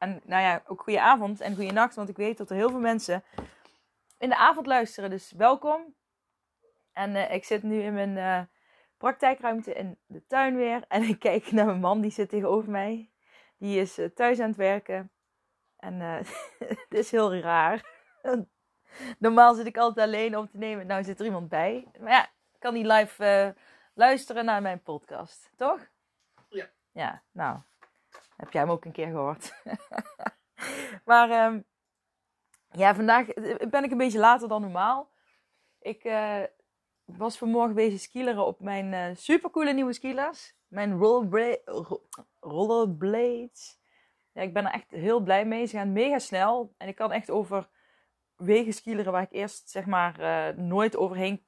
En nou ja, ook goede avond en goede nacht, want ik weet dat er heel veel mensen in de avond luisteren. Dus welkom. En uh, ik zit nu in mijn uh, praktijkruimte in de tuin weer. En ik kijk naar mijn man, die zit tegenover mij. Die is uh, thuis aan het werken. En het is heel raar. Normaal zit ik altijd alleen om te nemen. Nou zit er iemand bij. Maar ja, ik kan niet live luisteren naar mijn podcast, toch? Ja. Ja, nou, heb jij hem ook een keer gehoord? maar um, ja, vandaag ben ik een beetje later dan normaal. Ik uh, was vanmorgen bezig skileren op mijn uh, supercoole nieuwe skilers. Mijn rollerbla rollerblades. Ja, ik ben er echt heel blij mee. Ze gaan mega snel. En ik kan echt over wegen skileren waar ik eerst zeg maar nooit overheen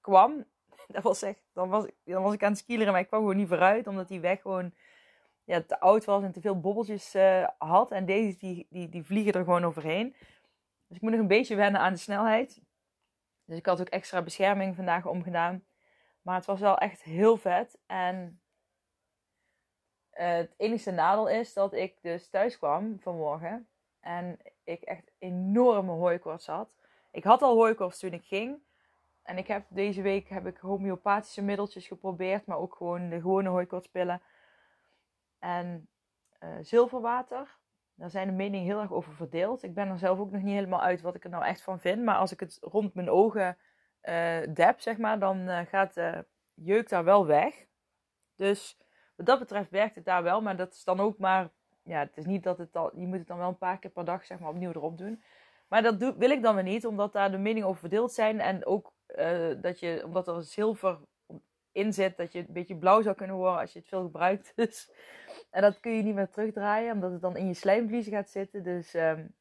kwam. Dat was echt, dan, was, was ik aan het skileren, maar ik kwam gewoon niet vooruit. Omdat die weg gewoon ja, te oud was en te veel bobbeltjes uh, had. En deze die, die, die vliegen er gewoon overheen. Dus ik moet nog een beetje wennen aan de snelheid. Dus ik had ook extra bescherming vandaag omgedaan. Maar het was wel echt heel vet. En uh, het enige nadeel is dat ik dus thuis kwam vanmorgen. En ik echt enorme hooikoorts had. Ik had al hooikoorts toen ik ging. En ik heb deze week heb ik homeopathische middeltjes geprobeerd. Maar ook gewoon de gewone hooikoortspillen en uh, zilverwater. Daar zijn de meningen heel erg over verdeeld. Ik ben er zelf ook nog niet helemaal uit wat ik er nou echt van vind. Maar als ik het rond mijn ogen uh, zeg maar, dan uh, gaat de jeuk daar wel weg. Dus wat dat betreft werkt het daar wel. Maar dat is dan ook maar... Ja, het is niet dat het al... Je moet het dan wel een paar keer per dag, zeg maar, opnieuw erop doen. Maar dat doe, wil ik dan weer niet, omdat daar de meningen over verdeeld zijn. En ook dat je, omdat er zilver in zit, dat je een beetje blauw zou kunnen worden als je het veel gebruikt. Dus en dat kun je niet meer terugdraaien, omdat het dan in je slijmvliezen gaat zitten. Dus um,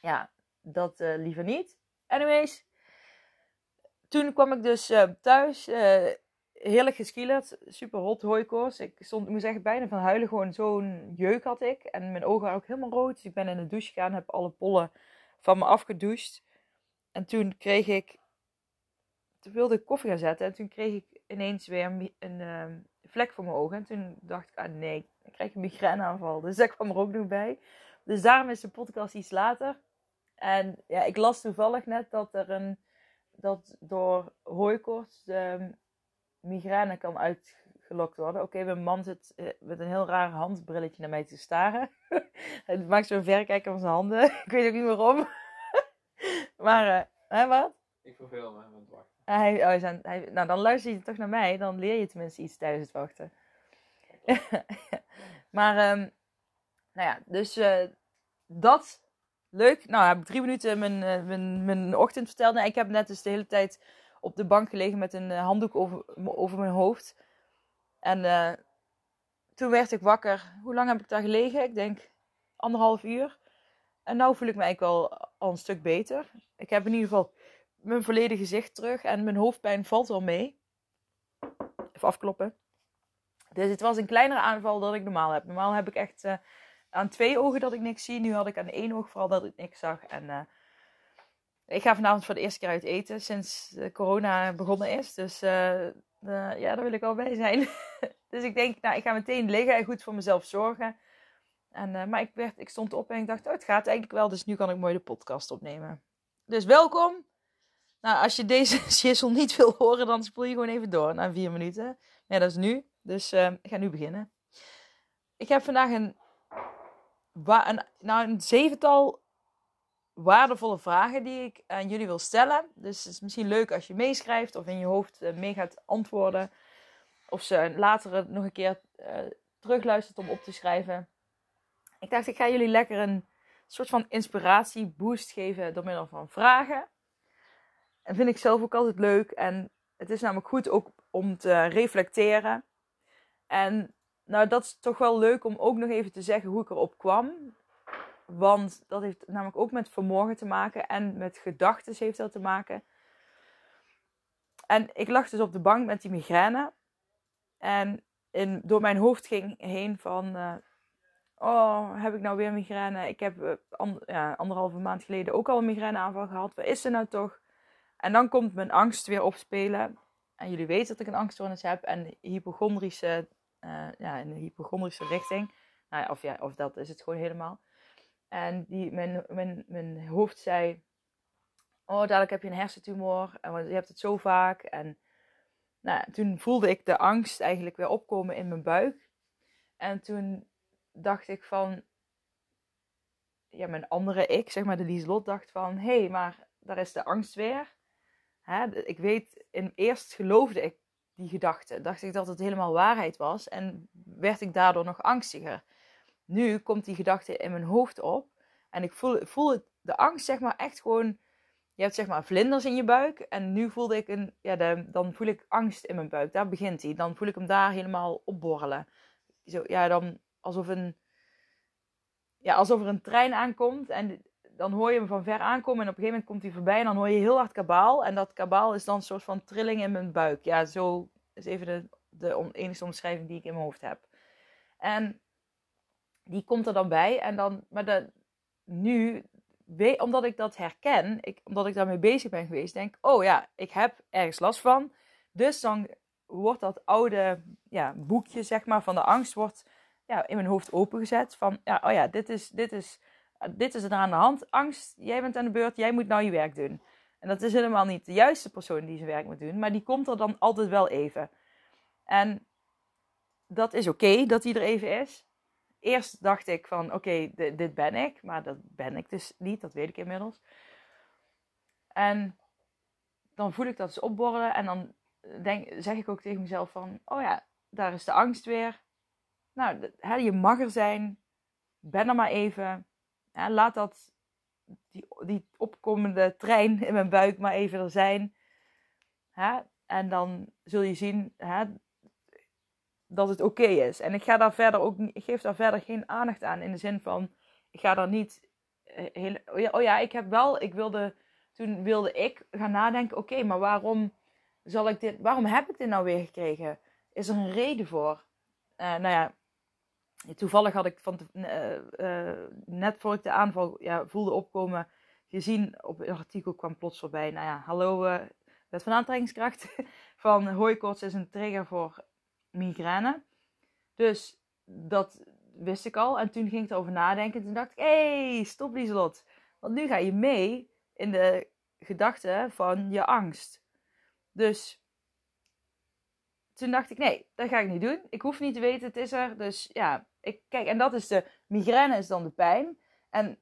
ja, dat uh, liever niet. Anyways, toen kwam ik dus uh, thuis. Uh, heerlijk geskielerd. Super hot hooikoorts. Ik stond, ik moest echt bijna van huilen. Gewoon zo'n jeuk had ik. En mijn ogen waren ook helemaal rood. Dus ik ben in de douche gegaan. Heb alle pollen van me afgedoucht. En toen kreeg ik... Toen wilde ik koffie gaan zetten. En toen kreeg ik ineens weer een... ehm, vlek voor mijn ogen. En toen dacht ik, ah nee, ik krijg een migraineaanval. Dus dat kwam er ook nog bij. Dus daarom is de podcast iets later. En ja, ik las toevallig net dat er een, dat door hooikoorts de migraine kan uitgelokt worden. Oké, mijn man zit eh, met een heel raar handbrilletje naar mij te staren. Hij maakt zo'n verrekijker van zijn handen. ik weet ook niet waarom. maar, uh, hè, wat? Ik verveel me het wachten. Hij, oh, hij, hij, nou, dan luister je toch naar mij. Dan leer je tenminste iets tijdens het wachten. maar, um, nou ja, dus uh, dat. Leuk. Nou, heb drie minuten mijn, uh, mijn, mijn ochtend verteld. Ik heb net dus de hele tijd op de bank gelegen met een uh, handdoek over, over mijn hoofd. En toen werd ik wakker. Hoe lang heb ik daar gelegen? Ik denk anderhalf uur. En nu voel ik me eigenlijk wel al een stuk beter. Ik heb in ieder geval mijn volledige gezicht terug. En mijn hoofdpijn valt wel mee. Even afkloppen. Dus het was een kleinere aanval dan ik normaal heb. Normaal heb ik echt uh, aan twee ogen dat ik niks zie. Nu had ik aan één oog vooral dat ik niks zag. En uh, ik ga vanavond voor de eerste keer uit eten sinds corona begonnen is. Dus ja, daar wil ik al bij zijn. dus ik denk, nou, ik ga meteen liggen en goed voor mezelf zorgen. En, maar ik, werd, ik stond op en ik dacht, oh, het gaat eigenlijk wel. Dus nu kan ik mooi de podcast opnemen. Dus welkom nou, als je deze shizzle niet wil horen, dan spoel je gewoon even door na vier minuten. Nee, dat is nu. Dus uh, ik ga nu beginnen. Ik heb vandaag een, een, nou, een zevental waardevolle vragen die ik aan jullie wil stellen. Dus het is misschien leuk als je meeschrijft of in je hoofd uh, mee gaat antwoorden. Of ze later nog een keer uh, terugluistert om op te schrijven. Ik dacht, ik ga jullie lekker een soort van inspiratie, boost geven door middel van vragen. En vind ik zelf ook altijd leuk. En het is namelijk goed ook om te reflecteren. En nou, dat is toch wel leuk om ook nog even te zeggen hoe ik erop kwam. Want dat heeft namelijk ook met vermogen te maken en met gedachten heeft dat te maken. En ik lag dus op de bank met die migraine. En in, door mijn hoofd ging heen van... Uh, oh, heb ik nou weer migraine? Ik heb ja, anderhalve maand geleden ook al een migraineaanval gehad. Waar is ze nou toch? En dan komt mijn angst weer opspelen. En jullie weten dat ik een angststoornis heb. En hypochondrische... Uh, ja, in de hypochondrische richting. Nou of, ja, of dat is het gewoon helemaal. En die, mijn, mijn, mijn hoofd zei: Oh, dadelijk heb je een hersentumor. En je hebt het zo vaak. En nou, toen voelde ik de angst eigenlijk weer opkomen in mijn buik. En toen dacht ik van. Ja, mijn andere ik, zeg maar de Lieslot, dacht van: Hé, hey, maar daar is de angst weer. Ik weet, in, eerst geloofde ik die gedachte. Dacht ik dat het helemaal waarheid was. En werd ik daardoor nog angstiger nu komt die gedachte in mijn hoofd op. En ik voel, de angst, zeg maar, echt gewoon. Je hebt zeg maar vlinders in je buik. En nu voelde ik een. Ja, dan voel ik angst in mijn buik. Daar begint hij. Dan voel ik hem daar helemaal opborrelen. Zo, ja, dan alsof een. Ja, alsof er een trein aankomt. En dan hoor je hem van ver aankomen. En op een gegeven moment komt hij voorbij. En dan hoor je heel hard kabaal. En dat kabaal is dan een soort van trilling in mijn buik. Ja, zo is even de, de enige omschrijving die ik in mijn hoofd heb. En die komt er dan bij. En dan, maar nu, omdat ik dat herken, ik, omdat ik daarmee bezig ben geweest, denk oh ja, ik heb ergens last van. Dus dan wordt dat oude ja, boekje, zeg maar, van de angst, wordt ja, in mijn hoofd opengezet. Van, ja, oh ja, dit is, dit is, dit is er aan de hand. Angst, jij bent aan de beurt, jij moet nou je werk doen. En dat is helemaal niet de juiste persoon die zijn werk moet doen, maar die komt er dan altijd wel even. En dat is oké dat die er even is eerst dacht ik van oké, dit, ben ik. Maar dat ben ik dus niet, dat weet ik inmiddels. En dan voel ik dat ze opborrelen. En dan denk, zeg ik ook tegen mezelf van, oh ja, daar is de angst weer. Nou, je mag er zijn. Ben er maar even. Laat dat, die, die opkomende trein in mijn buik maar even er zijn. En dan zul je zien dat het oké is. En ik ga daar verder ook ik geef daar verder geen aandacht aan in de zin van ik ga daar niet uh, heel, oh, ja, oh ja, ik heb wel, ik wilde, toen wilde ik gaan nadenken, oké, maar waarom zal ik dit, waarom heb ik dit nou weer gekregen? Is er een reden voor? Uh, nou ja, toevallig had ik van uh, net voor ik de aanval ja, voelde opkomen, gezien op een artikel kwam plots voorbij. Nou ja, hallo, wet van aantrekkingskracht. van hooikoorts is een trigger voor migraine. Dus dat wist ik al. En toen ging ik erover nadenken. Toen dacht ik, hé, hey, stop Lieselot. Want nu ga je mee in de gedachten van je angst. Dus toen dacht ik, nee, dat ga ik niet doen. Ik hoef niet te weten, het is er. Dus ja, ik, kijk, en dat is de migraine is dan de pijn. En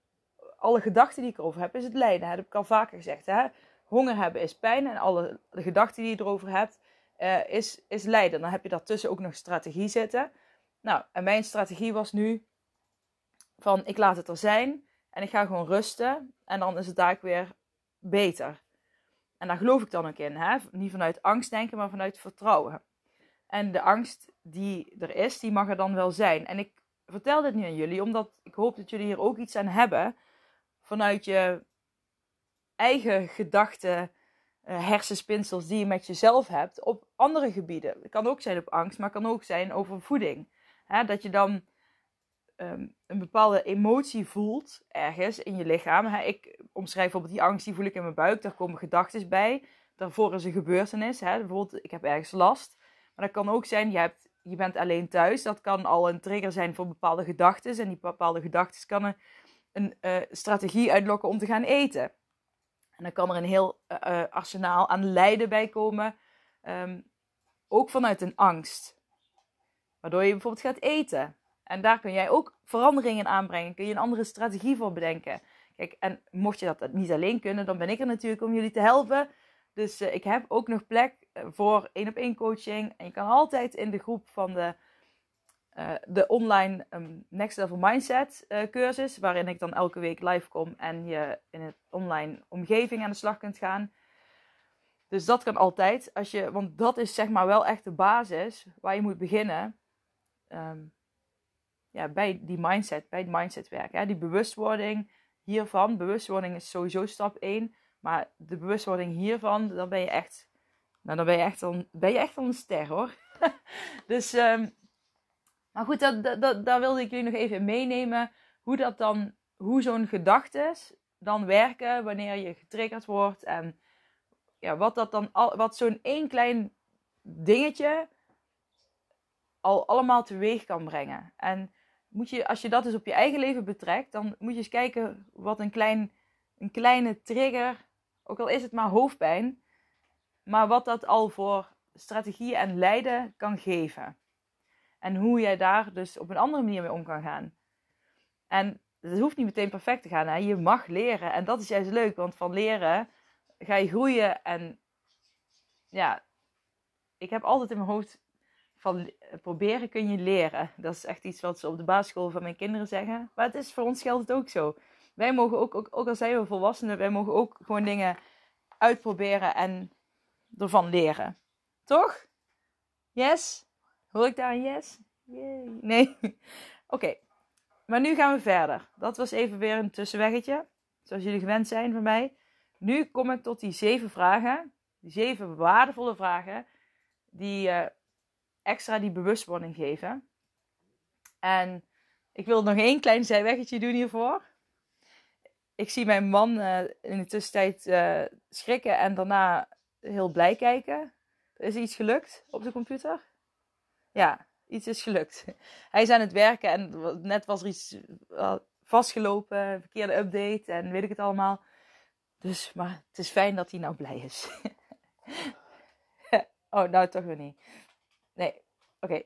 alle gedachten die ik erover heb, is het lijden. Dat heb ik al vaker gezegd. Hè? Honger hebben is pijn. En alle gedachten die je erover hebt, uh, is, is leiden. Dan heb je daartussen ook nog strategie zitten. Nou, en mijn strategie was nu van ik laat het er zijn en ik ga gewoon rusten en dan is het daar weer beter. En daar geloof ik dan ook in. Hè? Niet vanuit angst denken, maar vanuit vertrouwen. En de angst die er is, die mag er dan wel zijn. En ik vertel dit nu aan jullie, omdat ik hoop dat jullie hier ook iets aan hebben. Vanuit je eigen gedachten, uh, hersenspinsels die je met jezelf hebt op andere gebieden. Het kan ook zijn op angst, maar het kan ook zijn over voeding. dat je dan ehm, een bepaalde emotie voelt ergens in je lichaam. ik omschrijf bijvoorbeeld die angst, die voel ik in mijn buik. Daar komen gedachten bij. Daarvoor is een gebeurtenis. bijvoorbeeld, ik heb ergens last. Maar dat kan ook zijn, je, hebt, je bent alleen thuis. Dat kan al een trigger zijn voor bepaalde gedachten. En die bepaalde gedachten kan een, uh, strategie uitlokken om te gaan eten. En dan kan er een heel uh, arsenaal aan lijden bij komen. Um, ook vanuit een angst. Waardoor je bijvoorbeeld gaat eten. En daar kun jij ook veranderingen aanbrengen. Kun je een andere strategie voor bedenken. Kijk, en mocht je dat niet alleen kunnen, dan ben ik er natuurlijk om jullie te helpen. Dus uh, ik heb ook nog plek voor één op één coaching. En je kan altijd in de groep van de eh, de online ehm, Next Level Mindset eh, cursus, waarin ik dan elke week live kom en je in een online omgeving aan de slag kunt gaan. Dus dat kan altijd, als je, want dat is zeg maar wel echt de basis waar je moet beginnen. Ehm, ja, bij die mindset, bij het mindsetwerk. Hè? Die bewustwording hiervan, bewustwording is sowieso stap 1. Maar de bewustwording hiervan, dan ben je echt, nou dan ben je echt, al, ben je echt al een ster hoor. dus, um, maar goed, dat, dat, dat, wilde ik jullie nog even meenemen. Hoe dat dan, hoe zo'n gedachtes dan werken wanneer je getriggerd wordt. En ja, wat dat dan, al, wat zo'n één klein dingetje al allemaal teweeg kan brengen. En moet je, als je dat dus op je eigen leven betrekt, dan moet je eens kijken wat een, klein, een kleine trigger, ook al is het maar hoofdpijn, maar wat dat al voor strategieën en leiden kan geven. En hoe jij daar dus op een andere manier mee om kan gaan. En het hoeft niet meteen perfect te gaan. Hè? Je mag leren. En dat is juist leuk, want van leren ga je groeien. En ja, ik heb altijd in mijn hoofd van proberen kun je leren. Dat is echt iets wat ze op de basisschool van mijn kinderen zeggen. Maar het is voor ons geldt het ook zo. Wij mogen ook, ook, ook al zijn we volwassenen, wij mogen ook gewoon dingen uitproberen en ervan leren. Toch? Yes? Hoor ik daar een yes? Nee? Oké. Maar nu gaan we verder. Dat was even weer een tussenweggetje. Zoals jullie gewend zijn van mij. Nu kom ik tot die zeven vragen. Die zeven waardevolle vragen. Die uh, extra die bewustwording geven. En ik wil nog één klein zijweggetje doen hiervoor. Ik zie mijn man uh, in de tussentijd uh, schrikken en daarna heel blij kijken. Er is iets gelukt op de computer. Ja, iets is gelukt. Hij is aan het werken en net was er iets uh, vastgelopen, verkeerde update en weet ik het allemaal. Dus, maar het is fijn dat hij nou blij is. oh, nou toch weer niet. Nee, oké.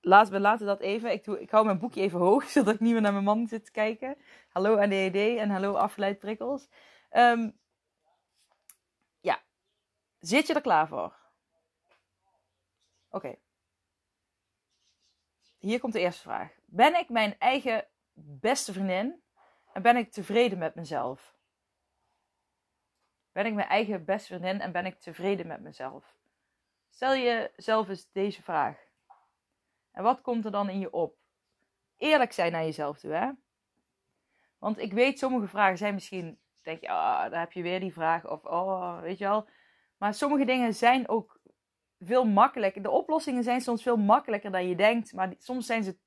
Laten we laten dat even. Ik, ik hou mijn boekje even hoog, zodat ik niet meer naar mijn man zit te kijken. Hallo ADHD en hallo afgeleid prikkels. Um, ja, zit je er klaar voor? Oké. Hier komt de eerste vraag. Ben ik mijn eigen beste vriendin en ben ik tevreden met mezelf? Ben ik mijn eigen beste vriendin en ben ik tevreden met mezelf? Stel jezelf eens deze vraag. En wat komt er dan in je op? Eerlijk zijn naar jezelf toe, hè? Want ik weet, sommige vragen zijn misschien, denk je, ah, daar heb je weer die vraag. Of, oh, weet je wel. Maar sommige dingen zijn ook veel makkelijker. De oplossingen zijn soms veel makkelijker dan je denkt. Maar soms zijn ze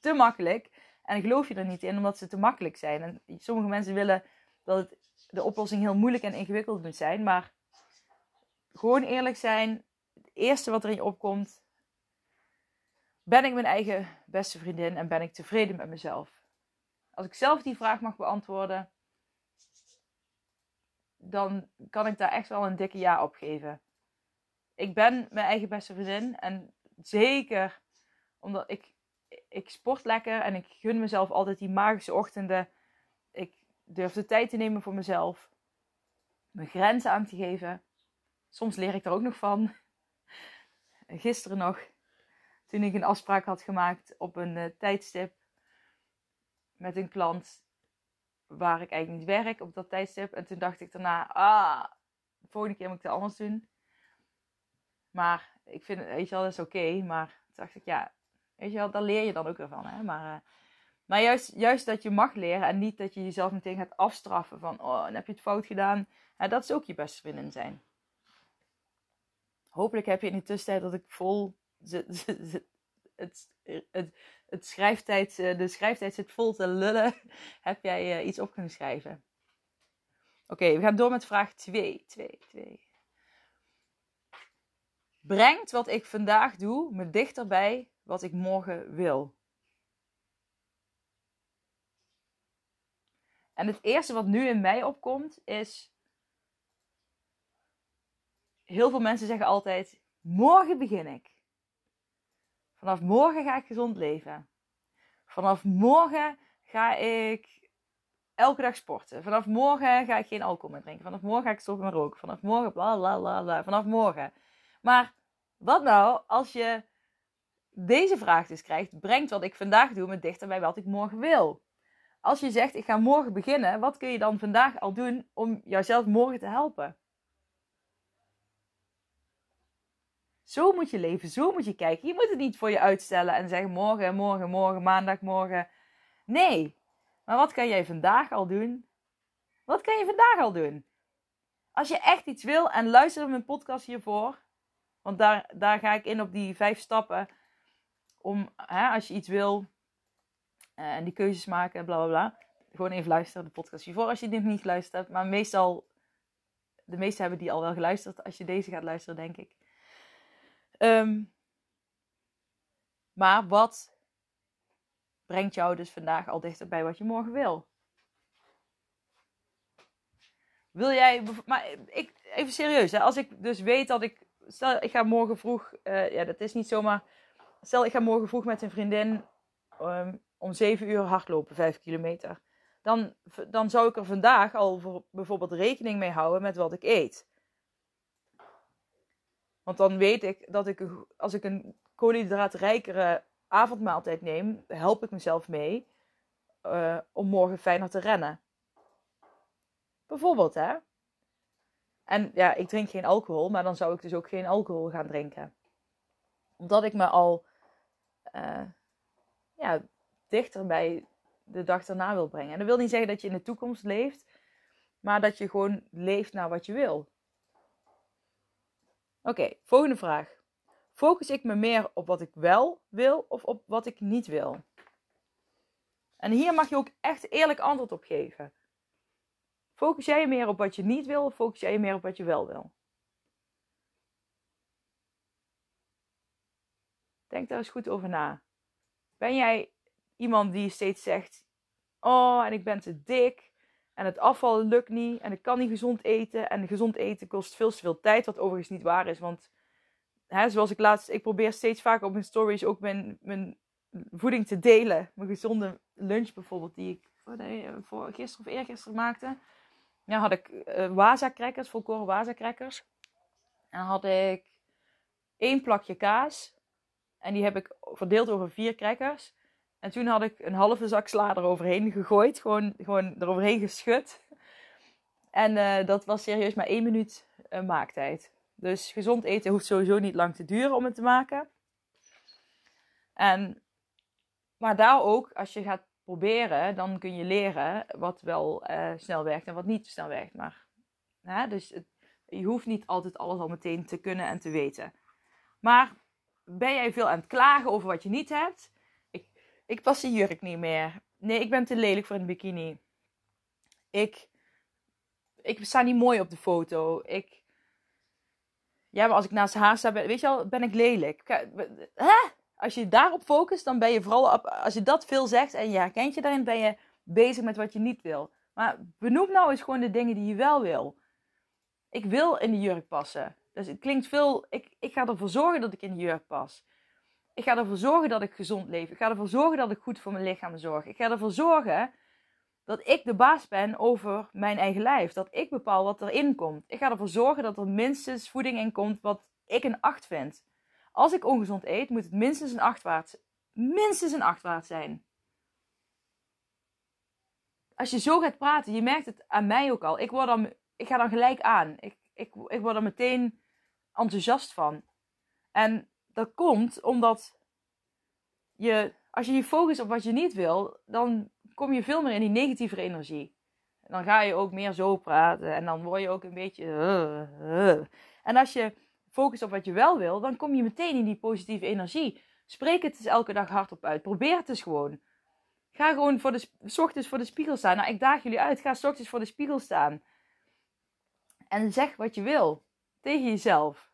te makkelijk. En geloof je er niet in, omdat ze te makkelijk zijn. En sommige mensen willen dat het, de oplossing heel moeilijk en ingewikkeld moet zijn. Maar gewoon eerlijk zijn. Het eerste wat er in je opkomt. Ben ik mijn eigen beste vriendin en ben ik tevreden met mezelf? Als ik zelf die vraag mag beantwoorden, dan kan ik daar echt wel een dikke ja op geven. Ik ben mijn eigen beste vriendin en zeker omdat ik, ik sport lekker en ik gun mezelf altijd die magische ochtenden. Ik durf de tijd te nemen voor mezelf, mijn grenzen aan te geven. Soms leer ik er ook nog van. Gisteren nog toen ik een afspraak had gemaakt op een uh, tijdstip met een klant waar ik eigenlijk niet werk op dat tijdstip. En toen dacht ik daarna, ah, de volgende keer moet ik het anders doen. Maar ik vind weet je wel, dat is oké. Maar toen dacht ik, ja, weet je wel, daar leer je dan ook weer van. Hè? Maar, uh, maar juist, juist dat je mag leren en niet dat je jezelf meteen gaat afstraffen van, oh, dan heb je het fout gedaan. En dat is ook je beste vriendin zijn. Hopelijk heb je in de tussentijd dat ik vol het, schrijftijd, eh, de schrijftijd zit vol te lullen. Heb jij uh, iets op kunnen schrijven? Oké, we gaan door met vraag 2. 2, 2. Brengt wat ik vandaag doe me dichterbij wat ik morgen wil? En het eerste wat nu in mij opkomt is. Heel veel mensen zeggen altijd: morgen begin ik. Vanaf morgen ga ik gezond leven. Vanaf morgen ga ik elke dag sporten. Vanaf morgen ga ik geen alcohol meer drinken. Vanaf morgen ga ik stoppen met roken. Vanaf morgen bla bla bla bla. Vanaf morgen. Maar wat nou als je deze vraag dus krijgt, brengt wat ik vandaag doe me dichter bij wat ik morgen wil. Als je zegt, ik ga morgen beginnen, wat kun je dan vandaag al doen om jouzelf morgen te helpen? Zo moet je leven, zo moet je kijken. Je moet het niet voor je uitstellen en zeggen morgen, morgen, morgen, maandag, morgen. Nee, maar wat kan jij vandaag al doen? Wat kan je vandaag al doen? Als je echt iets wil en luister naar mijn podcast hiervoor, want daar, daar ga ik in op die vijf stappen om, hè, als je iets wil uh, en die keuzes maken, bla bla bla. Gewoon even luisteren, de podcast hiervoor als je dit niet geluisterd hebt. Maar meestal, de meesten hebben die al wel geluisterd als je deze gaat luisteren, denk ik. Um, maar wat brengt jou dus vandaag al dichter bij wat je morgen wil? Wil jij, maar ik, even serieus, hè? als ik dus weet dat ik, stel ik ga morgen vroeg, uh, ja dat is niet zomaar, stel ik ga morgen vroeg met een vriendin um, om 7 uur hardlopen, 5 kilometer. Dan, dan zou ik er vandaag al voor, bijvoorbeeld rekening mee houden met wat ik eet. Want dan weet ik dat ik, als ik een koolhydraatrijkere avondmaaltijd neem, help ik mezelf mee uh, om morgen fijner te rennen. Bijvoorbeeld, hè? En ja, ik drink geen alcohol, maar dan zou ik dus ook geen alcohol gaan drinken. Omdat ik me al uh, ja, dichter bij de dag erna wil brengen. En dat wil niet zeggen dat je in de toekomst leeft, maar dat je gewoon leeft naar wat je wil. Oké, volgende vraag. Focus ik me meer op wat ik wel wil of op wat ik niet wil? En hier mag je ook echt eerlijk antwoord op geven. Focus jij je meer op wat je niet wil of focus jij je meer op wat je wel wil? Denk daar eens goed over na. Ben jij iemand die steeds zegt: Oh, en ik ben te dik. En het afvallen lukt niet. En ik kan niet gezond eten. En gezond eten kost veel te veel tijd. Wat overigens niet waar is. Want hè, zoals ik laatst. Ik probeer steeds vaker op mijn stories ook mijn, mijn voeding te delen. Mijn gezonde lunch bijvoorbeeld. Die ik voor gisteren of eergisteren maakte. Ja, had ik uh, waza crackers. Volkoren waza crackers. En had ik één plakje kaas. En die heb ik verdeeld over vier crackers. En toen had ik een halve zak sla eroverheen gegooid. Gewoon, gewoon eroverheen geschud. En uh, dat was serieus maar één minuut uh, maaktijd. Dus gezond eten hoeft sowieso niet lang te duren om het te maken. En, maar daar ook, als je gaat proberen, dan kun je leren wat wel uh, snel werkt en wat niet snel werkt. Maar, hè, dus je hoeft niet altijd alles al meteen te kunnen en te weten. Maar ben jij veel aan het klagen over wat je niet hebt? Ik pas die jurk niet meer. Nee, ik ben te lelijk voor een bikini. Ik, ik sta niet mooi op de foto. Ik, ja, maar als ik naast haar sta, weet je wel, ben ik lelijk. Hè? Als je daarop focust, dan ben je vooral, als je dat veel zegt en je herkent je daarin, ben je bezig met wat je niet wil. Maar benoem nou eens gewoon de dingen die je wel wil. Ik wil in de jurk passen. Dus het klinkt veel, ik, ik ga ervoor zorgen dat ik in de jurk pas. Ik ga ervoor zorgen dat ik gezond leef. Ik ga ervoor zorgen dat ik goed voor mijn lichaam zorg. Ik ga ervoor zorgen dat ik de baas ben over mijn eigen lijf. Dat ik bepaal wat erin komt. Ik ga ervoor zorgen dat er minstens voeding in komt wat ik een 8 vind. Als ik ongezond eet, moet het minstens een 8 waard, minstens een 8 waard zijn. Als je zo gaat praten, je merkt het aan mij ook al. Ik, word dan, ik ga dan gelijk aan. Ik, ik, ik word er meteen enthousiast van. En dat komt omdat je, als je je focust op wat je niet wil, dan kom je veel meer in die negatieve energie. En dan ga je ook meer zo praten en dan word je ook een beetje. Uh, uh. En als je focust op wat je wel wil, dan kom je meteen in die positieve energie. Spreek het eens elke dag hardop uit. Probeer het eens gewoon. Ga gewoon voor de, s ochtends voor de spiegel staan. Nou, ik daag jullie uit. Ga s ochtends voor de spiegel staan. En zeg wat je wil. Tegen jezelf.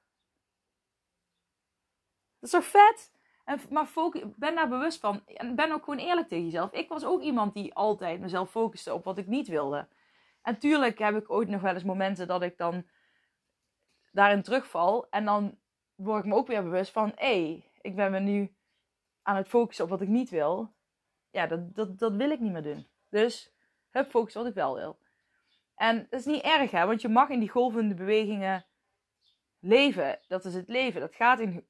Dat is toch vet? En, maar focus, ben daar bewust van. En ben ook gewoon eerlijk tegen jezelf. Ik was ook iemand die altijd mezelf focuste op wat ik niet wilde. En tuurlijk heb ik ooit nog wel eens momenten dat ik dan daarin terugval. En dan word ik me ook weer bewust van... Hé, hey, ik ben me nu aan het focussen op wat ik niet wil. Ja, dat, dat, dat wil ik niet meer doen. Dus heb focus wat ik wel wil. En dat is niet erg, hè. Want je mag in die golvende bewegingen leven. Dat is het leven. Dat gaat in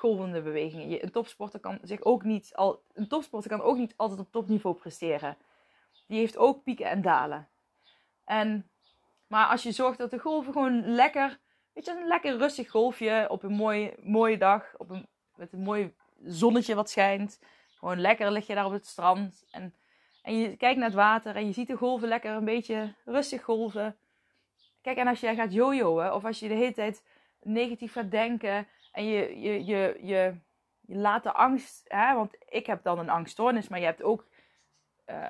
golvende bewegingen. Je, een topsporter kan zich ook niet al, een topsporter kan ook niet altijd op topniveau presteren. Die heeft ook pieken en dalen. En, maar als je zorgt dat de golven gewoon lekker, weet je, een lekker rustig golfje op een mooie, mooie dag, op een, met een mooi zonnetje wat schijnt. Gewoon lekker lig je daar op het strand en, en je kijkt naar het water en je ziet de golven lekker een beetje rustig golven. Kijk, en als jij gaat jojoen of als je de hele tijd negatief gaat denken en je, je, je, je, je laat de angst, hè, want ik heb dan een angststoornis, maar je hebt ook uh,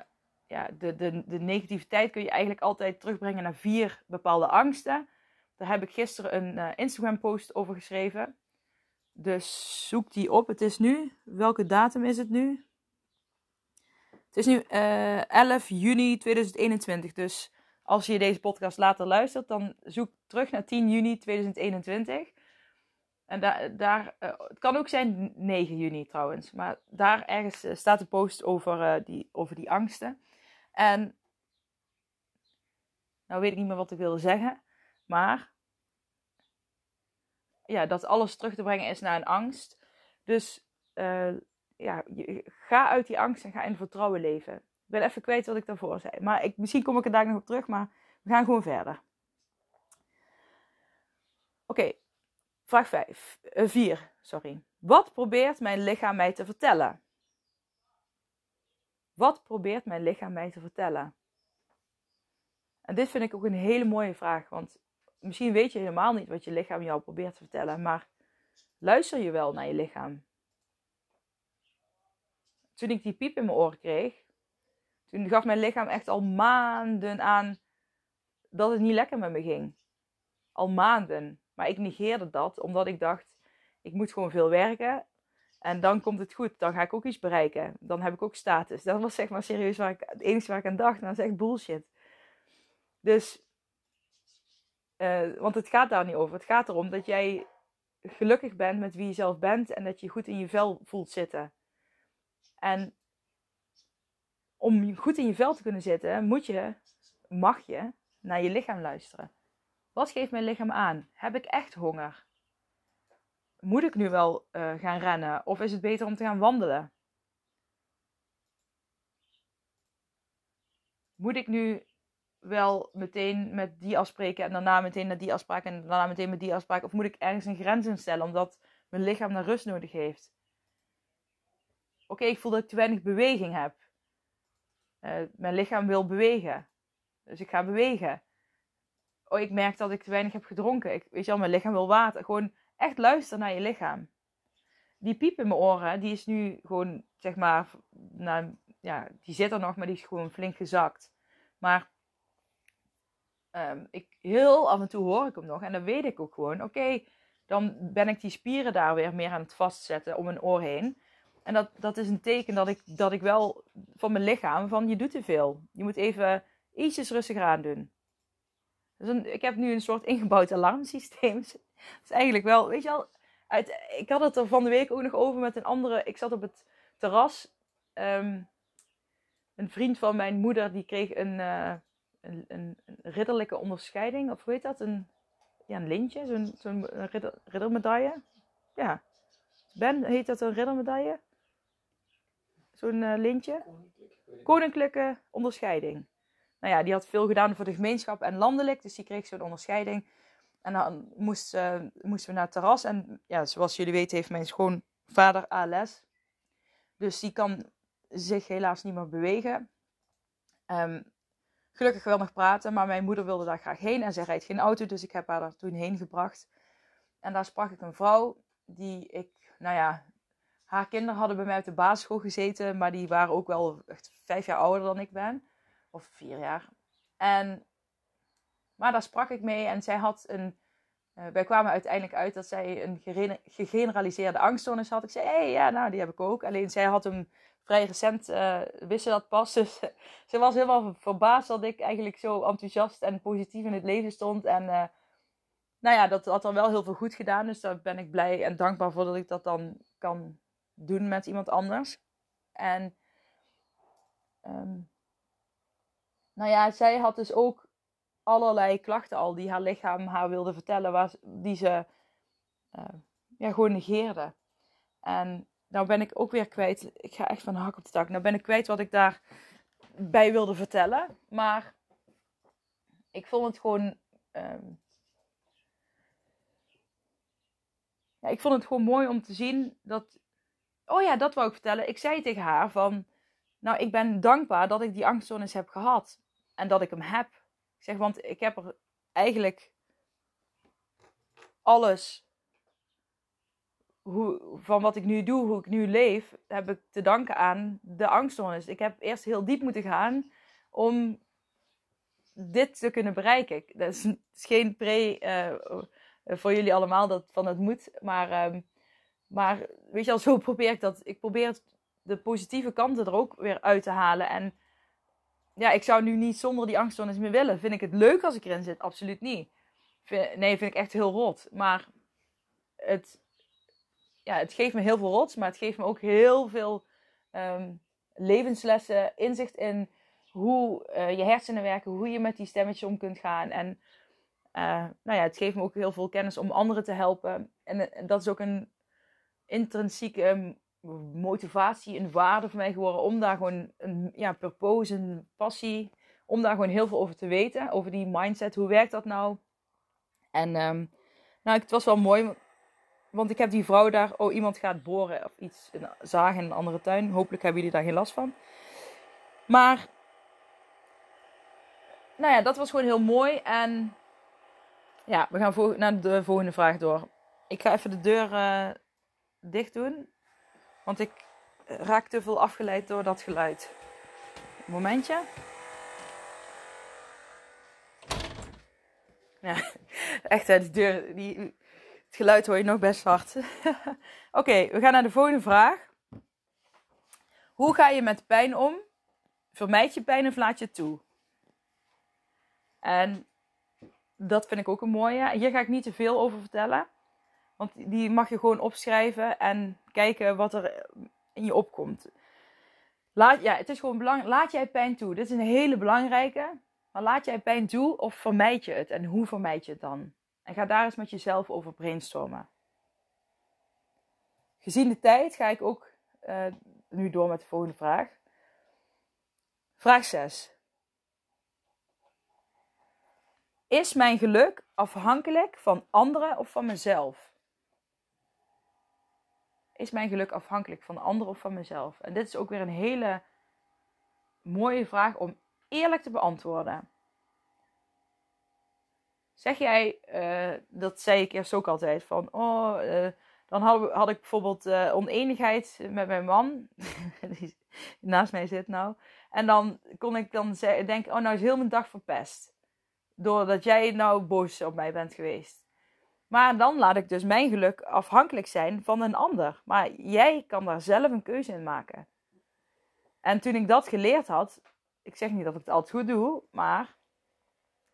ja, de, de, de negativiteit kun je eigenlijk altijd terugbrengen naar vier bepaalde angsten. Daar heb ik gisteren een uh, Instagram post over geschreven. Dus zoek die op. Het is nu, welke datum is het nu? Het is nu uh, eh, 11 juni 2021. Dus als je deze podcast later luistert, dan zoek terug naar 10 juni 2021. En daar, uh, het kan ook zijn 9 juni trouwens. Maar daar ergens uh, staat de post over, uh, die, over die angsten. En nou weet ik niet meer wat ik wilde zeggen. Maar ja, dat alles terug te brengen is naar een angst. Dus ja, je, ga uit die angst en ga in vertrouwen leven. Ik ben even kwijt wat ik daarvoor zei. Maar ik, misschien kom ik er daar nog op terug. Maar we gaan gewoon verder. Oké, vraag 5. 4, uh, sorry. Wat probeert mijn lichaam mij te vertellen? Wat probeert mijn lichaam mij te vertellen? En dit vind ik ook een hele mooie vraag, want misschien weet je helemaal niet wat je lichaam jou probeert te vertellen, maar luister je wel naar je lichaam? Toen ik die piep in mijn oren kreeg, toen gaf mijn lichaam echt al maanden aan dat het niet lekker met me ging. Al maanden. Maar ik negeerde dat omdat ik dacht, ik moet gewoon veel werken en dan komt het goed. Dan ga ik ook iets bereiken. Dan heb ik ook status. Dat was zeg maar serieus waar ik, het enige waar ik aan dacht. Nou, dat is echt bullshit. Dus, uh, want het gaat daar niet over. Het gaat erom dat jij gelukkig bent met wie je zelf bent. En dat je goed in je vel voelt zitten. En om goed in je vel te kunnen zitten, moet je, mag je naar je lichaam luisteren. Wat geeft mijn lichaam aan? Heb ik echt honger? moet ik nu wel uh, gaan rennen? Of is het beter om te gaan wandelen? Moet ik nu wel meteen met die afspreken en daarna meteen naar die afspraak en daarna meteen met die afspraak? Of moet ik ergens een grens instellen omdat mijn lichaam naar rust nodig heeft? Oké, ik voel dat ik te weinig beweging heb. Uh, mijn lichaam wil bewegen. Dus ik ga bewegen. Oh, ik merk dat ik te weinig heb gedronken. Ik, weet je wel, mijn lichaam wil water. Gewoon echt luister naar je lichaam. Die piep in mijn oren, die is nu gewoon, zeg maar, nou, ja, die zit er nog, maar die is gewoon flink gezakt. Maar um, ik, heel af en toe hoor ik hem nog en dan weet ik ook gewoon, oké, dan ben ik die spieren daar weer meer aan het vastzetten om mijn oor heen. En dat, dat is een teken dat ik, dat ik wel van mijn lichaam, van je doet te veel. Je moet even ietsjes rustiger aan doen. Dus een, ik heb nu een soort ingebouwd alarmsysteem. Dat is eigenlijk wel, weet je wel, uit, ik had het er van de week ook nog over met een andere. Ik zat op het terras. Um, een vriend van mijn moeder die kreeg een, uh, een, een, een, ridderlijke onderscheiding. Of hoe heet dat? Een, ja, een lintje, zo'n zo'n ridder, riddermedaille. Ja. Ben, heet dat een riddermedaille? Zo'n uh, lintje? Koninklijke onderscheiding. Nou ja, die had veel gedaan voor de gemeenschap en landelijk. Dus die kreeg zo'n onderscheiding. En dan moest, uh, moesten we naar het terras. En ja, zoals jullie weten heeft mijn schoonvader ALS. Dus die kan zich helaas niet meer bewegen. Um, gelukkig wel nog praten, maar mijn moeder wilde daar graag heen. En zij rijdt geen auto, dus ik heb haar daar toen heen gebracht. En daar sprak ik een vrouw die ik, nou ja, haar kinderen hadden bij mij op de basisschool gezeten. Maar die waren ook wel echt vijf jaar ouder dan ik ben. Of vier jaar. En maar daar sprak ik mee en zij had een. Uh, wij kwamen uiteindelijk uit dat zij een gegeneraliseerde angststoornis had. Ik zei, hé, hey, ja, nou, die heb ik ook. Alleen zij had hem vrij recent, uh, wist ze dat pas. Dus ze was helemaal verbaasd dat ik eigenlijk zo enthousiast en positief in het leven stond. En nou ja, dat had dan wel heel veel goed gedaan. Dus daar ben ik blij en dankbaar voor dat ik dat dan kan doen met iemand anders. En um, nou ja, zij had dus ook allerlei klachten al die haar lichaam haar wilde vertellen, die ze uh, ja, gewoon negeerde. En nou ben ik ook weer kwijt. Ik ga echt van hak op de tak. Nou ben ik kwijt wat ik daarbij wilde vertellen. Maar ik vond het gewoon. ehm, ja, ik vond het gewoon mooi om te zien dat. Oh ja, dat wou ik vertellen. Ik zei tegen haar van. Nou, ik ben dankbaar dat ik die angststoornis heb gehad. En dat ik hem heb. Ik zeg, want ik heb er eigenlijk alles hoe, van wat ik nu doe, hoe ik nu leef, heb ik te danken aan de angststoornis. Ik heb eerst heel diep moeten gaan om dit te kunnen bereiken. Dat is, geen pre uh, voor jullie allemaal dat van het moet, maar, um, maar weet je al, zo probeer ik dat. Ik probeer de positieve kanten er ook weer uit te halen. En ja, ik zou nu niet zonder die angststoornis meer willen. Vind ik het leuk als ik erin zit? Absoluut niet. Nee, vind ik echt heel rot. Maar het, ja, het geeft me heel veel rots, maar het geeft me ook heel veel um, levenslessen, inzicht in hoe uh, je hersenen werken, hoe je met die stemmetjes om kunt gaan. En uh, nou ja, het geeft me ook heel veel kennis om anderen te helpen. En, en dat is ook een intrinsieke motivatie, een waarde voor mij geworden om daar gewoon een ja, purpose, een passie, om daar gewoon heel veel over te weten. Over die mindset, hoe werkt dat nou? En um, nou, het was wel mooi, want ik heb die vrouw daar, oh iemand gaat boren of iets zagen in een andere tuin. Hopelijk hebben jullie daar geen last van. Maar, nou ja, dat was gewoon heel mooi. En ja, we gaan naar de volgende vraag door. Ik ga even de deur uh, dicht doen. Want ik raak te veel afgeleid door dat geluid. Momentje. Ja, echt hè, de deur, die, het geluid hoor je nog best hard. Oké, we gaan naar de volgende vraag. Hoe ga je met pijn om? Vermijd je pijn of laat je toe? En dat vind ik ook een mooie. Hier ga ik niet te veel over vertellen. Want die mag je gewoon opschrijven en kijken wat er in je opkomt. Laat, ja, het is gewoon belangrijk. Laat jij pijn toe. Dit is een hele belangrijke. Maar laat jij pijn toe of vermijd je het? En hoe vermijd je het dan? En ga daar eens met jezelf over brainstormen. Gezien de tijd ga ik ook uh, nu door met de volgende vraag. Vraag 6. Is mijn geluk afhankelijk van anderen of van mezelf? Is mijn geluk afhankelijk van anderen of van mezelf? En dit is ook weer een hele mooie vraag om eerlijk te beantwoorden. Zeg jij, uh, dat zei ik eerst ook altijd, van oh, uh, dan had, had, ik bijvoorbeeld uh, oneenigheid met mijn man, die naast mij zit nou. En dan kon ik dan denken, oh nou is heel mijn dag verpest. Doordat jij nou boos op mij bent geweest. Maar dan laat ik dus mijn geluk afhankelijk zijn van een ander. Maar jij kan daar zelf een keuze in maken. En toen ik dat geleerd had, ik zeg niet dat ik het altijd goed doe, maar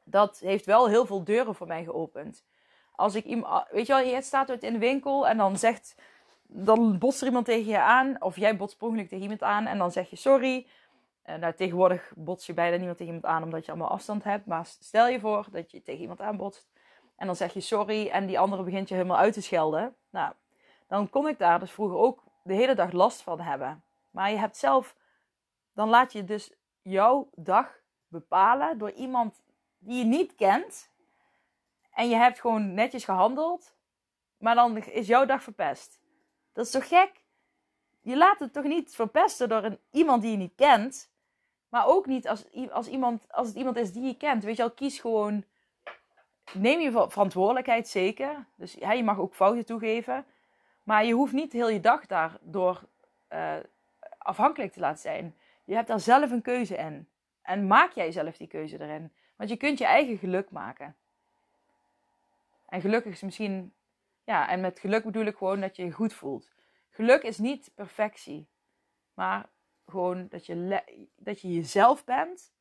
dat heeft wel heel veel deuren voor mij geopend. Als ik iemand, weet je wel, je staat uit in de winkel en dan zegt, dan botst er iemand tegen je aan, of jij botst per tegen iemand aan en dan zeg je sorry. Uh, nou, tegenwoordig bots je bijna niemand tegen iemand aan omdat je allemaal afstand hebt. Maar stel je voor dat je tegen iemand aanbotst en dan zeg je sorry en die andere begint je helemaal uit te schelden. Nou, dan kon ik daar dus vroeger ook de hele dag last van hebben. Maar je hebt zelf, dan laat je dus jouw dag bepalen door iemand die je niet kent. En je hebt gewoon netjes gehandeld. Maar dan is jouw dag verpest. Dat is toch gek? Je laat het toch niet verpesten door een, iemand die je niet kent. Maar ook niet als, als, iemand, als het iemand is die je kent. Weet je al, kies gewoon. Neem je verantwoordelijkheid zeker. Dus ja, je mag ook fouten toegeven. Maar je hoeft niet heel je dag daardoor uh, afhankelijk te laten zijn. Je hebt daar zelf een keuze in. En maak jij zelf die keuze erin. Want je kunt je eigen geluk maken. En gelukkig is misschien, ja, en met geluk bedoel ik gewoon dat je je goed voelt. Geluk is niet perfectie, maar gewoon dat je, dat je jezelf bent.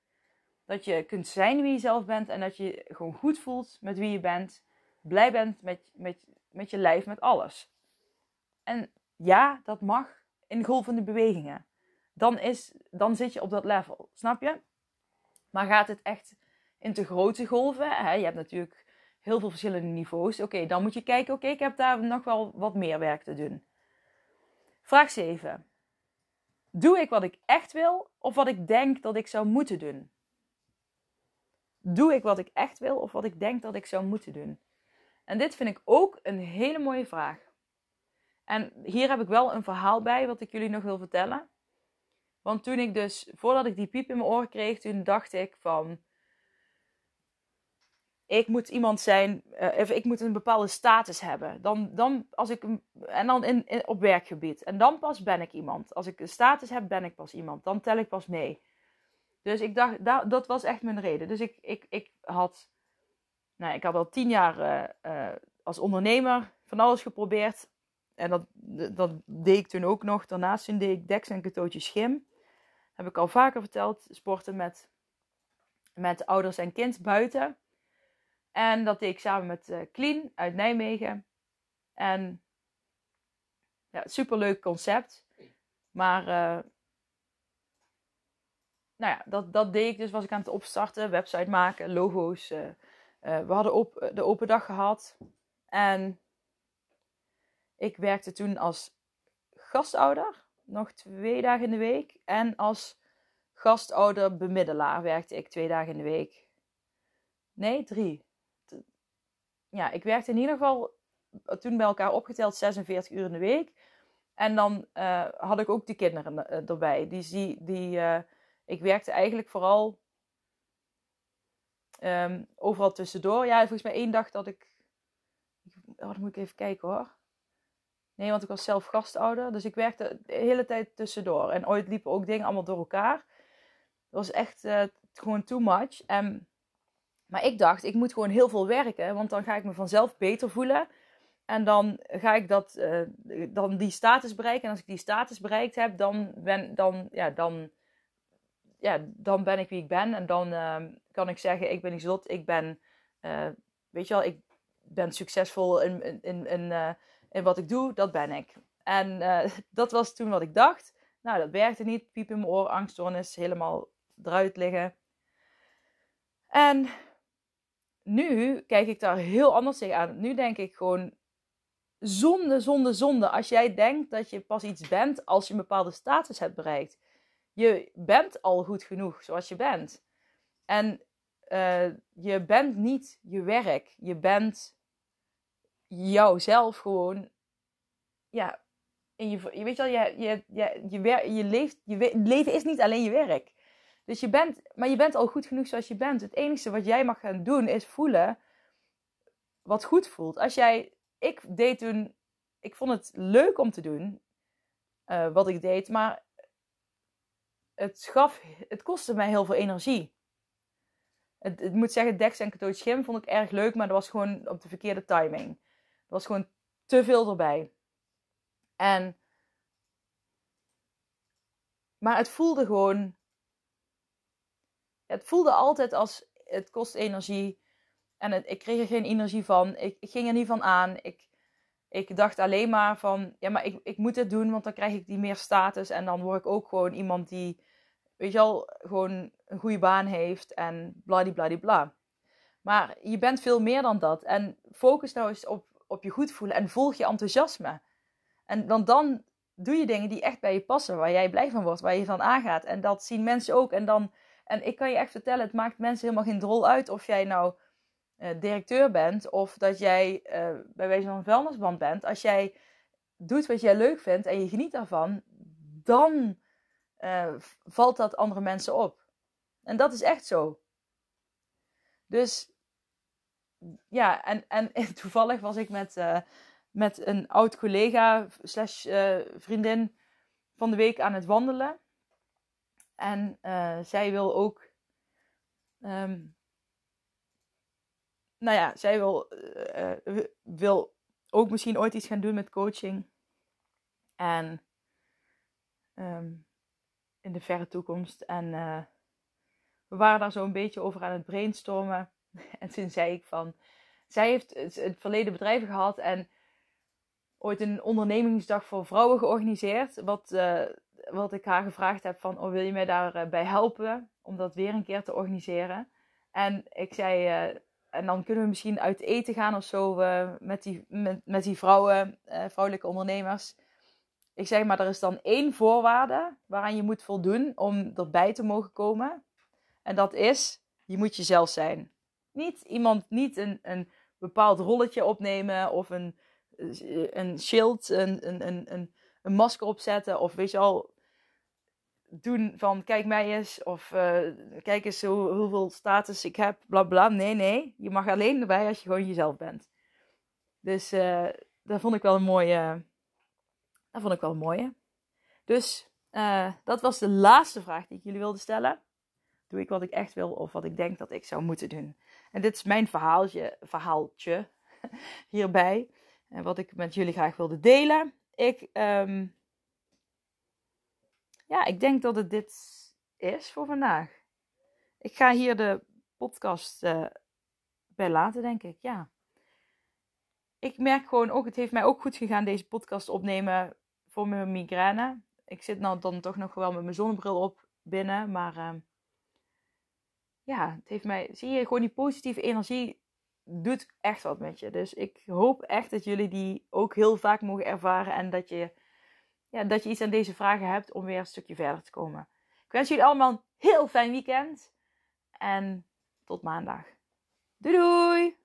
Dat je kunt zijn wie je zelf bent en dat je gewoon goed voelt met wie je bent. Blij bent met, met, met je lijf, met alles. En ja, dat mag in golvende bewegingen. Dan, is, dan zit je op dat level, snap je? Maar gaat het echt in te grote golven. Hè? Je hebt natuurlijk heel veel verschillende niveaus. Oké, dan moet je kijken, oké, ik heb daar nog wel wat meer werk te doen. Vraag 7. Doe ik wat ik echt wil of wat ik denk dat ik zou moeten doen? Doe ik wat ik echt wil of wat ik denk dat ik zou moeten doen? En dit vind ik ook een hele mooie vraag. En hier heb ik wel een verhaal bij wat ik jullie nog wil vertellen. Want toen ik dus, voordat ik die piep in mijn oren kreeg, toen dacht ik van, ik moet iemand zijn, uh, ik moet een bepaalde status hebben. Dan, dan als ik, en dan in, op werkgebied. En dan pas ben ik iemand. Als ik een status heb, ben ik pas iemand. Dan tel ik pas mee. Dus ik dacht, dat, dat was echt mijn reden. Dus ik, ik, ik had, nou, ik had al tien jaar uh, uh, als ondernemer van alles geprobeerd. En dat, dat deed ik toen ook nog. Daarnaast deed ik deks en katootje schim. Heb ik al vaker verteld. Sporten met, met ouders en kind buiten. En dat deed ik samen met uh, Clean uit Nijmegen. En ja, superleuk concept. Maar nou ja, dat, dat deed ik dus. Was ik aan het opstarten, website maken, logo's. Uh, we hadden op, de open dag gehad. En ik werkte toen als gastouder. Nog twee dagen in de week. En als gastouder bemiddelaar werkte ik twee dagen in de week. Nee, drie ja, ik werkte in ieder geval toen bij elkaar opgeteld 46 uur in de week. En dan had ik ook de kinderen erbij. Die, die, die, ik werkte eigenlijk vooral um, overal tussendoor. Ja, volgens mij één dag dat ik. Oh, dan moet ik even kijken hoor. Nee, want ik was zelf gastouder. Dus ik werkte de hele tijd tussendoor. En ooit liepen ook dingen allemaal door elkaar. Dat was echt gewoon too much. En maar ik dacht, ik moet gewoon heel veel werken, want dan ga ik me vanzelf beter voelen. En dan ga ik dat, uh, dan die status bereiken. En als ik die status bereikt heb, dan ben, dan, ja, dan, ja, dan ben ik wie ik ben. En dan uh, kan ik zeggen, ik ben niet zot, ik ben, uh, weet je wel, ik ben succesvol in, in, in, in, in wat ik doe, dat ben ik. En dat was toen wat ik dacht. Nou, dat werkte niet. Piep in mijn oor, angststoornis, helemaal eruit liggen. En nu kijk ik daar heel anders tegenaan. Nu denk ik gewoon zonde, zonde, zonde. Als jij denkt dat je pas iets bent als je een bepaalde status hebt bereikt. Je bent al goed genoeg zoals je bent. En uh, je bent niet je werk. Je bent jouzelf gewoon. Ja, je, je weet wel, je, je, je, je, je, leeft, je leven is niet alleen je werk. Dus je bent, maar je bent al goed genoeg zoals je bent. Het enige wat jij mag gaan doen is voelen wat goed voelt. Als jij, ik deed toen, ik vond het leuk om te doen uh, wat ik deed, maar het gaf, het kostte mij heel veel energie. Het, moet zeggen, Dex en Katoot Schim vond ik erg leuk, maar dat was gewoon op de verkeerde timing. Er was gewoon te veel erbij. En, maar het voelde gewoon het voelde altijd als het kost energie. En het, ik kreeg er geen energie van. Ik, ik, ging er niet van aan. Ik, ik dacht alleen maar van, ja, maar ik, ik moet dit doen, want dan krijg ik die meer status. En dan word ik ook gewoon iemand die, weet je wel, gewoon een goede baan heeft en bladibladibla. Maar je bent veel meer dan dat. En focus nou eens op, op je goed voelen en volg je enthousiasme. En dan, dan doe je dingen die echt bij je passen, waar jij blij van wordt, waar je van aangaat. En dat zien mensen ook. En dan en ik kan je echt vertellen, het maakt mensen helemaal geen drol uit of jij nou uh, directeur bent of dat jij uh, bij wijze van een vuilnisband bent. Als jij doet wat jij leuk vindt en je geniet daarvan, dan uh, valt dat andere mensen op. En dat is echt zo. Dus ja, en, en toevallig was ik met, met een oud collega slash vriendin van de week aan het wandelen. En zij wil ook. Um, nou ja, zij wil, uh, wil ook misschien ooit iets gaan doen met coaching. En um, in de verre toekomst. En uh, we waren daar zo een beetje over aan het brainstormen. En toen zei ik van. Zij heeft het verleden bedrijven gehad en ooit een ondernemingsdag voor vrouwen georganiseerd. Wat, wat ik haar gevraagd heb van, oh, wil je mij daarbij bij helpen om dat weer een keer te organiseren? En ik zei, en dan kunnen we misschien uit eten gaan of zo uh, met, die, met, met die vrouwen, vrouwelijke ondernemers. ik zeg maar, er is dan één voorwaarde waaraan je moet voldoen om erbij te mogen komen. En dat is, je moet jezelf zijn. Niet iemand, niet een, een bepaald rolletje opnemen of een, een schild, een, een, een, een, een masker opzetten. Of weet je al, doen van kijk mij eens of uh, kijk eens hoe, hoeveel status ik heb, bla bla. Nee, nee, je mag alleen erbij als je gewoon jezelf bent. Dus uh, dat vond ik wel een mooie, dat vond ik wel een mooie. Dus uh, dat was de laatste vraag die ik jullie wilde stellen. Doe ik wat ik echt wil of wat ik denk dat ik zou moeten doen? En dit is mijn verhaaltje, verhaaltje hierbij. En wat ik met jullie graag wilde delen. Ik, um, ja, ik denk dat het dit is voor vandaag. Ik ga hier de podcast uh, bij laten, denk ik. Ja. Ik merk gewoon ook, het heeft mij ook goed gegaan deze podcast opnemen voor mijn migraine. Ik zit nou dan toch nog wel met mijn zonnebril op binnen, maar uh, ja, het heeft mij, zie je, gewoon die positieve energie doet echt wat met je. Dus ik hoop echt dat jullie die ook heel vaak mogen ervaren en dat je, ja, dat je iets aan deze vragen hebt om weer een stukje verder te komen. Ik wens jullie allemaal een heel fijn weekend en tot maandag. Doei doei!